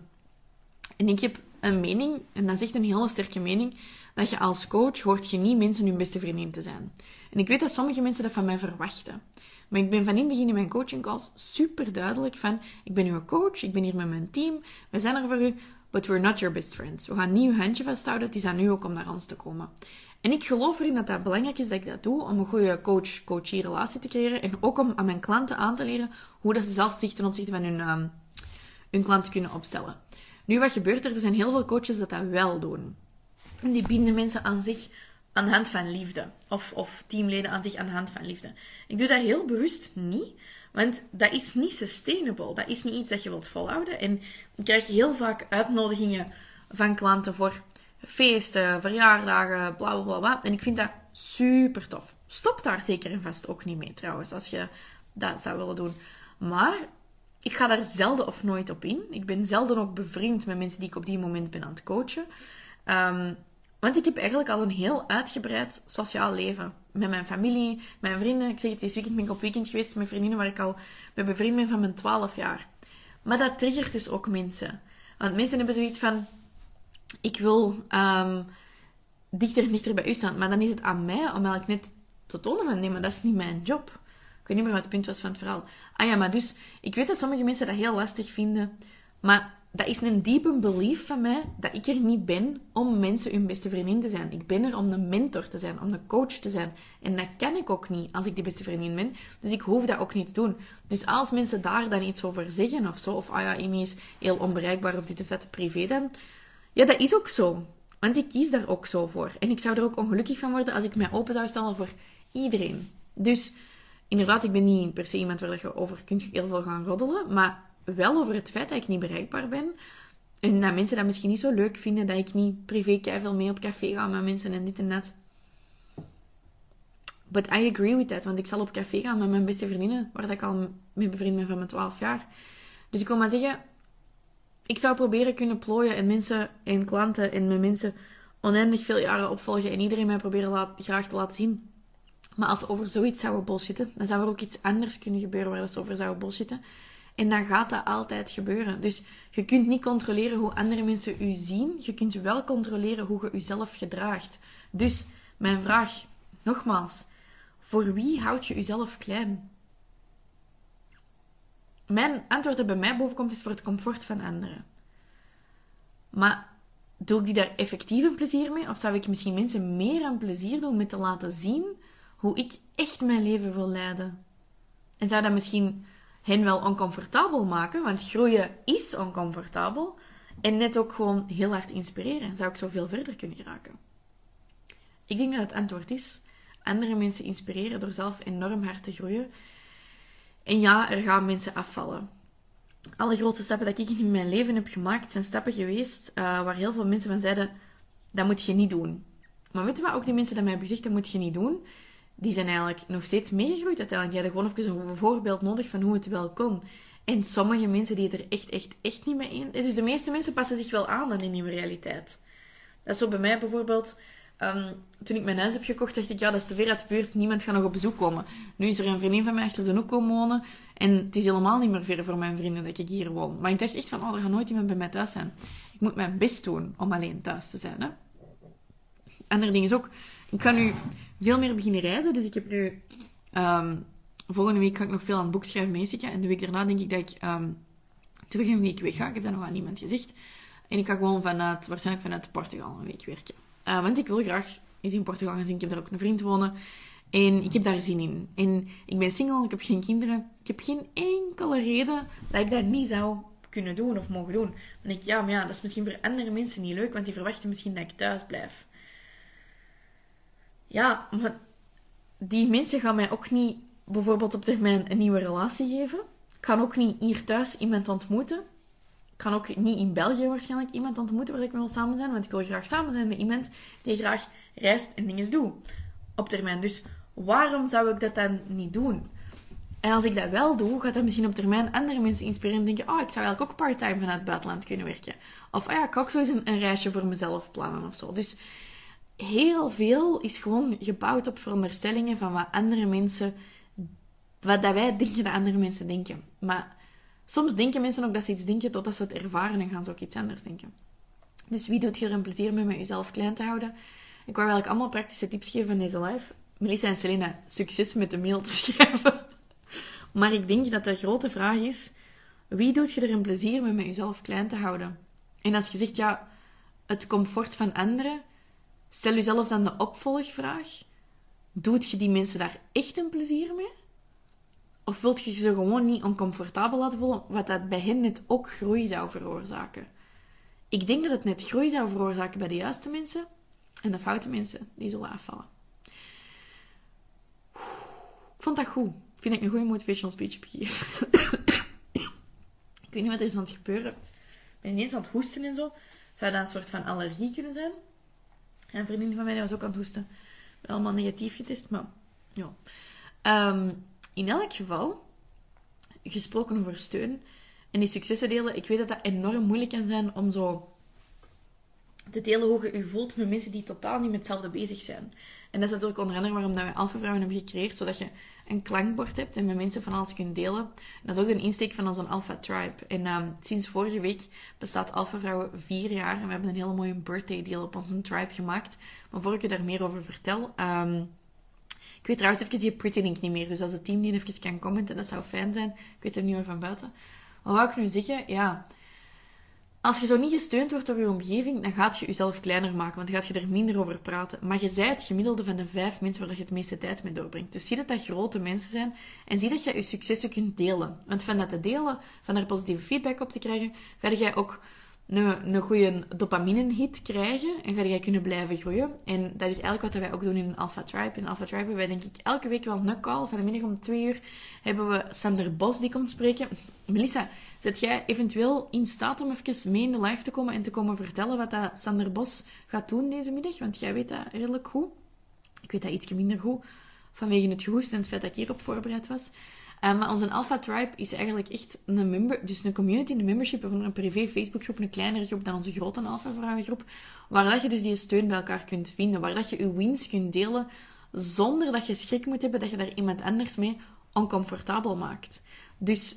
en ik heb een mening, en dat is echt een hele sterke mening, dat je als coach hoort je niet mensen hun beste vriendin te zijn. En ik weet dat sommige mensen dat van mij verwachten. Maar ik ben van in het begin in mijn coaching calls super duidelijk van, ik ben uw coach, ik ben hier met mijn team, we zijn er voor u, but we're not your best friends. We gaan niet uw handje vasthouden, het is aan u ook om naar ons te komen. En ik geloof erin dat dat belangrijk is dat ik dat doe, om een goede coach-coachie relatie te creëren en ook om aan mijn klanten aan te leren hoe dat ze zelf zich ten opzichte van hun, um, hun klanten kunnen opstellen. Nu, wat gebeurt er? Er zijn heel veel coaches dat dat wel doen. Die binden mensen aan zich aan de hand van liefde. Of, of teamleden aan zich aan de hand van liefde. Ik doe dat heel bewust niet. Want dat is niet sustainable. Dat is niet iets dat je wilt volhouden. En ik krijg heel vaak uitnodigingen van klanten voor feesten, verjaardagen, bla bla. bla. En ik vind dat super tof. Stop daar zeker en vast ook niet mee trouwens, als je dat zou willen doen. Maar ik ga daar zelden of nooit op in. Ik ben zelden ook bevriend met mensen die ik op die moment ben aan het coachen. Um, want ik heb eigenlijk al een heel uitgebreid sociaal leven. Met mijn familie, mijn vrienden. Ik zeg het, deze weekend ben ik op weekend geweest met vriendinnen waar ik al mee bevriend ben van mijn 12 jaar. Maar dat triggert dus ook mensen. Want mensen hebben zoiets van... Ik wil um, dichter en dichter bij u staan. Maar dan is het aan mij om eigenlijk net te tonen van... Nee, maar dat is niet mijn job. Ik weet niet meer wat het punt was van het verhaal. Ah ja, maar dus, ik weet dat sommige mensen dat heel lastig vinden. Maar dat is een diepe belief van mij dat ik er niet ben om mensen hun beste vriendin te zijn. Ik ben er om een mentor te zijn, om een coach te zijn. En dat kan ik ook niet als ik de beste vriendin ben. Dus ik hoef dat ook niet te doen. Dus als mensen daar dan iets over zeggen of zo, of ah ja, Amy is heel onbereikbaar of dit of dat privé dan. Ja, dat is ook zo. Want ik kies daar ook zo voor. En ik zou er ook ongelukkig van worden als ik mij open zou stellen voor iedereen. Dus inderdaad, ik ben niet per se iemand waar je over kunt heel veel gaan roddelen, maar wel over het feit dat ik niet bereikbaar ben. En dat mensen dat misschien niet zo leuk vinden, dat ik niet privé veel mee op café ga met mensen en dit en dat. But I agree with that, want ik zal op café gaan met mijn beste vriendinnen, waar ik al mee bevriend ben van mijn 12 jaar. Dus ik wil maar zeggen, ik zou proberen kunnen plooien en mensen en klanten en mijn mensen oneindig veel jaren opvolgen en iedereen mij proberen laat, graag te laten zien. Maar als over zoiets zouden bullshitten, dan zou er ook iets anders kunnen gebeuren waar ze over zouden bullshitten. En dan gaat dat altijd gebeuren. Dus je kunt niet controleren hoe andere mensen u zien. Je kunt wel controleren hoe je uzelf gedraagt. Dus mijn vraag, nogmaals, voor wie houd je uzelf klein? Mijn antwoord dat bij mij bovenkomt is voor het comfort van anderen. Maar doe ik die daar effectief een plezier mee? Of zou ik misschien mensen meer een plezier doen met te laten zien hoe ik echt mijn leven wil leiden? En zou dat misschien hen wel oncomfortabel maken, want groeien is oncomfortabel. En net ook gewoon heel hard inspireren. Zou ik zoveel verder kunnen geraken? Ik denk dat het antwoord is andere mensen inspireren door zelf enorm hard te groeien. En ja, er gaan mensen afvallen. Alle grootste stappen dat ik in mijn leven heb gemaakt, zijn stappen geweest uh, waar heel veel mensen van zeiden: dat moet je niet doen. Maar weet je wat, ook die mensen die mij hebben gezegd, dat moet je niet doen, die zijn eigenlijk nog steeds meegegroeid uiteindelijk. Die hadden gewoon even een voorbeeld nodig van hoe het wel kon. En sommige mensen die het er echt, echt, echt niet mee in... Dus de meeste mensen passen zich wel aan aan die nieuwe realiteit. Dat is zo bij mij bijvoorbeeld... Ehm, toen ik mijn huis heb gekocht, dacht ik, ja, dat is te ver uit de buurt. Niemand gaat nog op bezoek komen. Nu is er een vriendin van mij achter de hoek komen wonen. En het is helemaal niet meer ver voor mijn vrienden dat ik hier woon. Maar ik dacht echt van, oh, er gaat nooit iemand bij mij thuis zijn. Ik moet mijn best doen om alleen thuis te zijn, hè. Ander ding is ook, ik kan nu veel meer beginnen reizen. Dus ik heb nu... Ehm, volgende week ga ik nog veel aan het boek schrijven. En de week daarna denk ik dat ik ehm, terug een week weg ga. Ik heb dat nog aan niemand gezegd. En ik ga gewoon vanuit, waarschijnlijk vanuit Portugal een week werken. Uh, want ik wil graag eens in Portugal gaan zien. Ik heb daar ook een vriend wonen. En ik heb daar zin in. En ik ben single, ik heb geen kinderen. Ik heb geen enkele reden dat ik dat niet zou kunnen doen of mogen doen. Dan denk ik, ja, maar ja, dat is misschien voor andere mensen niet leuk, want die verwachten misschien dat ik thuis blijf. Ja, maar die mensen gaan mij ook niet bijvoorbeeld op termijn een nieuwe relatie geven. Ik kan ook niet hier thuis iemand ontmoeten. Ik kan ook niet in België waarschijnlijk iemand ontmoeten waar ik mee wil samen zijn, want ik wil graag samen zijn met iemand die graag reist en dingen doet op termijn. Dus waarom zou ik dat dan niet doen? En als ik dat wel doe, gaat dat misschien op termijn andere mensen inspireren en denken: Oh, ik zou eigenlijk ook part-time vanuit het buitenland kunnen werken. Of oh ja, ik kan ook zo eens een, een reisje voor mezelf plannen of zo. Dus heel veel is gewoon gebouwd op veronderstellingen van wat andere mensen, wat dat wij denken dat andere mensen denken. Maar soms denken mensen ook dat ze iets denken totdat ze het ervaren en gaan ze ook iets anders denken. Dus wie doet je er een plezier mee met jezelf klein te houden? Ik wou eigenlijk allemaal praktische tips geven in deze live. Melissa en Selena, succes met de mail te schrijven. Maar ik denk dat de grote vraag is: wie doet je er een plezier mee met jezelf klein te houden? En als je zegt, ja, het comfort van anderen, Stel jezelf dan de opvolgvraag. Doet je die mensen daar echt een plezier mee? Of wilt je ze gewoon niet oncomfortabel laten voelen, wat dat bij hen net ook groei zou veroorzaken? Ik denk dat het net groei zou veroorzaken bij de juiste mensen en de foute mensen die zullen afvallen. Ik vond dat goed. Vind ik een goede motivational speech heb gegeven. ik weet niet wat er is aan het gebeuren. Ik ben ineens aan het hoesten en zo. Zou dat een soort van allergie kunnen zijn? Een vriendin van mij was ook aan het hoesten. Allemaal negatief getest, maar ja. Ehm, in elk geval, gesproken over steun en die successen delen. Ik weet dat dat enorm moeilijk kan zijn om zo te delen hoe je je voelt met mensen die totaal niet met hetzelfde bezig zijn. En dat is natuurlijk onder andere waarom dat we Alpha Vrouwen hebben gecreëerd, zodat je een klankbord hebt en met mensen van alles kunt delen. En dat is ook een insteek van onze Alpha Tribe. En ehm, sinds vorige week bestaat Alpha Vrouwen vier jaar en we hebben een hele mooie birthday deal op onze tribe gemaakt. Maar voor ik je daar meer over vertel... Um, ik weet trouwens even die Pretty Link niet meer, dus als het team die even kan commenten, dat zou fijn zijn. Ik weet het niet meer van buiten. Maar wat wou ik nu zeggen? Ja, als je zo niet gesteund wordt door je omgeving, dan gaat je jezelf kleiner maken, want dan gaat je er minder over praten. Maar je zijt het gemiddelde van de vijf mensen waar je het meeste tijd mee doorbrengt. Dus zie dat dat grote mensen zijn en zie dat je je successen kunt delen. Want van dat te delen, van daar positieve feedback op te krijgen, ga je ook een, een goede dopamine-hit krijgen en ga jij kunnen blijven groeien. En dat is eigenlijk wat wij ook doen in Alpha Tribe. In Alpha Tribe hebben wij denk ik elke week wel een call. Van de middag om twee uur hebben we Sander Bos die komt spreken. Melissa, zet jij eventueel in staat om even mee in de live te komen en te komen vertellen wat dat Sander Bos gaat doen deze middag? Want jij weet dat redelijk goed. Ik weet dat iets minder goed vanwege het gehoest en het feit dat ik hierop voorbereid was. Um, maar onze Alpha Tribe is eigenlijk echt een member, dus een community, een membership, een privé Facebookgroep, een kleinere groep dan onze grote Alpha Vrouwengroep, waar dat je dus die steun bij elkaar kunt vinden, waar dat je je wins kunt delen, zonder dat je schrik moet hebben dat je daar iemand anders mee oncomfortabel maakt. Dus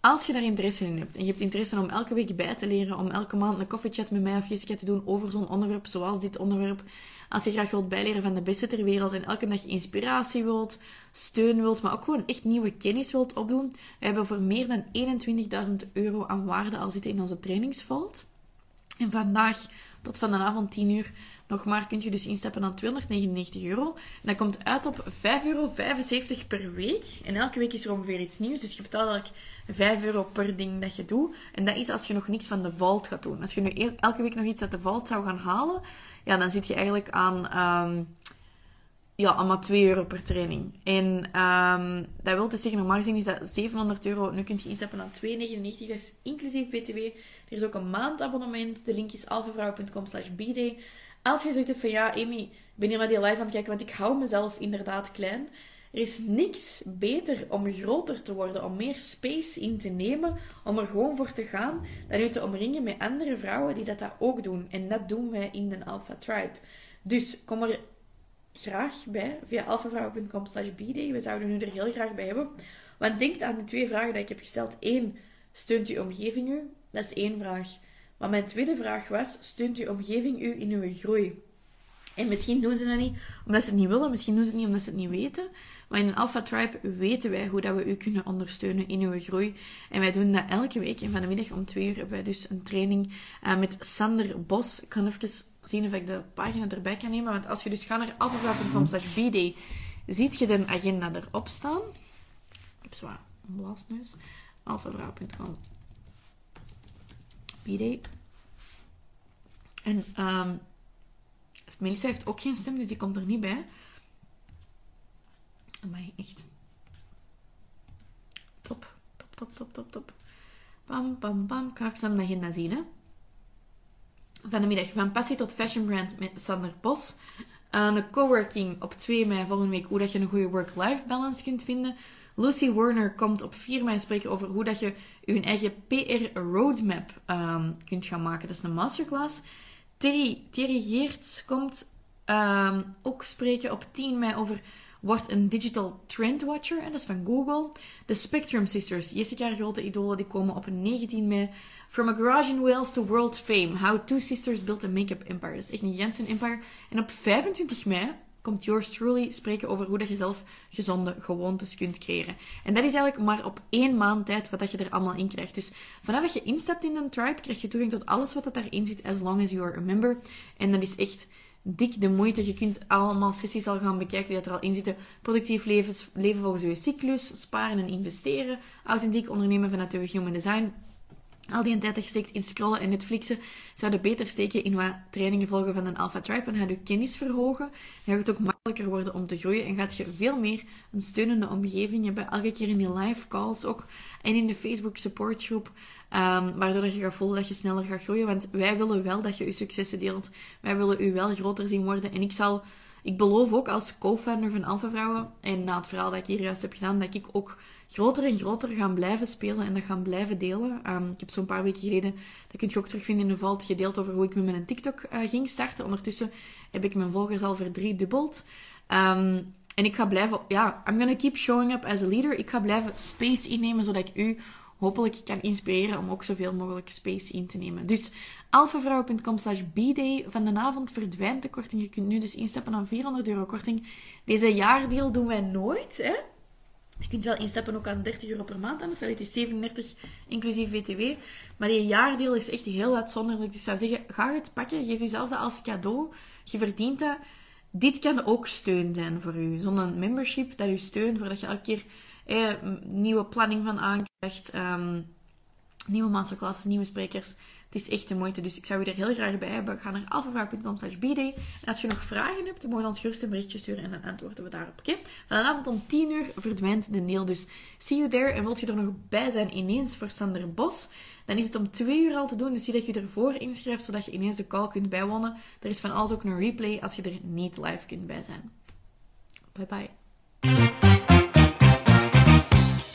als je daar interesse in hebt en je hebt interesse om elke week bij te leren, om elke maand een koffiechat met mij of Jessica te doen over zo'n onderwerp, zoals dit onderwerp, als je graag wilt bijleren van de beste ter wereld en elke dag inspiratie wilt, steun wilt, maar ook gewoon echt nieuwe kennis wilt opdoen, we hebben voor meer dan 21.000 euro aan waarde al zitten in onze trainingsvault. En vandaag tot vanavond 10 uur nog maar kun je dus instappen aan 299 euro. En dat komt uit op 5,75 euro per week. En elke week is er ongeveer iets nieuws. Dus je betaalt eigenlijk 5 euro per ding dat je doet. En dat is als je nog niks van de vault gaat doen. Als je nu elke week nog iets uit de vault zou gaan halen, ja, dan zit je eigenlijk aan, um, ja, aan maar 2 euro per training. En um, dat wil dus zeggen, normaal gezien is dat 700 euro. Nu kun je instappen aan 2,99. Dat is inclusief BTW. Er is ook een maandabonnement. De link is alfavrouw.com slash bday. Als je zoiets hebt van, ja, Amy, ik ben hier naar die live aan het kijken, want ik hou mezelf inderdaad klein. Er is niks beter om groter te worden, om meer space in te nemen, om er gewoon voor te gaan, dan je te omringen met andere vrouwen die dat, dat ook doen. En dat doen wij in de Alpha Tribe. Dus kom er graag bij via alphavrouwen.com slash. We zouden u er heel graag bij hebben. Want denk aan de twee vragen die ik heb gesteld. Eén, steunt uw omgeving u? Dat is één vraag. Maar mijn tweede vraag was, steunt uw omgeving u in uw groei? En misschien doen ze dat niet omdat ze het niet willen, misschien doen ze het niet omdat ze het niet weten. Maar in een Alpha Tribe weten wij hoe dat we u kunnen ondersteunen in uw groei. En wij doen dat elke week. En van de middag om twee uur hebben wij dus een training uh, met Sander Bos. Ik kan even zien of ik de pagina erbij kan nemen. Want als je dus gaat naar alphavrouw.com slash bday, ziet je de agenda erop staan. Ik heb zwaar een blaasneus. alphavrouw.com bday. En um, Melissa heeft ook geen stem, dus die komt er niet bij. Maar echt. Top, top, top, top, top, top. Bam, bam, bam. Ik kan even de agenda zien, hè. Van de middag, van passie tot fashion brand met Sander Bos. een coworking op 2 mei volgende week, hoe dat je een goede work-life balance kunt vinden. Lucy Warner komt op 4 mei spreken over hoe dat je je eigen PR roadmap um, kunt gaan maken. Dat is een masterclass. Terry, Terry Geerts komt um, ook spreken op 10 mei over wordt een digital trendwatcher. En dat is van Google. De Spectrum Sisters, Jessica, grote idolen, die komen op 19 mei. From a garage in Wales to world fame. How two sisters built a make-up empire. Dat is echt een gigantische empire. En op 25 mei komt yours truly spreken over hoe dat je zelf gezonde gewoontes kunt creëren. En dat is eigenlijk maar op één maand tijd wat dat je er allemaal in krijgt. Dus vanaf dat je instapt in een tribe, krijg je toegang tot alles wat er daarin zit, as long as you are a member. En dat is echt dik de moeite. Je kunt allemaal sessies al gaan bekijken die dat er al in zitten. Productief leven, leven volgens je cyclus, sparen en investeren, authentiek ondernemen vanuit je human design. Al die tijd dat je steekt in scrollen en Netflixen, zouden beter steken in wat trainingen volgen van een Alpha Tribe. En gaat je kennis verhogen. Dan gaat het ook makkelijker worden om te groeien. En gaat je veel meer een steunende omgeving hebben. Elke keer in die live calls ook. En in de Facebook supportgroep. Um, waardoor je gaat voelen dat je sneller gaat groeien. Want wij willen wel dat je je successen deelt. Wij willen u wel groter zien worden. En ik zal, ik beloof ook als co-founder van Alpha Vrouwen, en na het verhaal dat ik hier juist heb gedaan, dat ik ook groter en groter gaan blijven spelen en dat gaan blijven delen. Um, ik heb zo'n paar weken geleden, dat kun je ook terugvinden in de vault, gedeeld over hoe ik met mijn TikTok uh, ging starten. Ondertussen heb ik mijn volgers al verdriedubbeld. Um, en ik ga blijven, ja, I'm gonna keep showing up as a leader. Ik ga blijven space innemen, zodat ik u hopelijk kan inspireren om ook zoveel mogelijk space in te nemen. Dus alfavrouwen.com slash de avond verdwijnt de korting. Je kunt nu dus instappen aan 400 euro korting. Deze jaardeal doen wij nooit, hè. Je kunt wel instappen ook aan 30 euro per maand, anders het is 37 inclusief VTW. Maar die jaardeel is echt heel uitzonderlijk. Dus ik zou zeggen, ga het pakken. Geef jezelf dat als cadeau. Je verdient dat. Dit kan ook steun zijn voor u. Zo'n membership dat u steunt, voordat je elke keer eh, nieuwe planning van aankrijgt. Um, nieuwe masterclasses, nieuwe sprekers. Het is echt de moeite, dus ik zou je er heel graag bij hebben. Ga naar alfavrouw.com slash bday. En als je nog vragen hebt, dan moet je ons gerust een berichtje sturen en dan antwoorden we daarop. Oké? Vanavond om 10 uur verdwijnt de deel, dus see you there. En wilt je er nog bij zijn ineens voor Sander Bos, dan is het om 2 uur al te doen. Dus zie dat je ervoor inschrijft, zodat je ineens de call kunt bijwonen. Er is van alles ook een replay als je er niet live kunt bij zijn. Bye bye.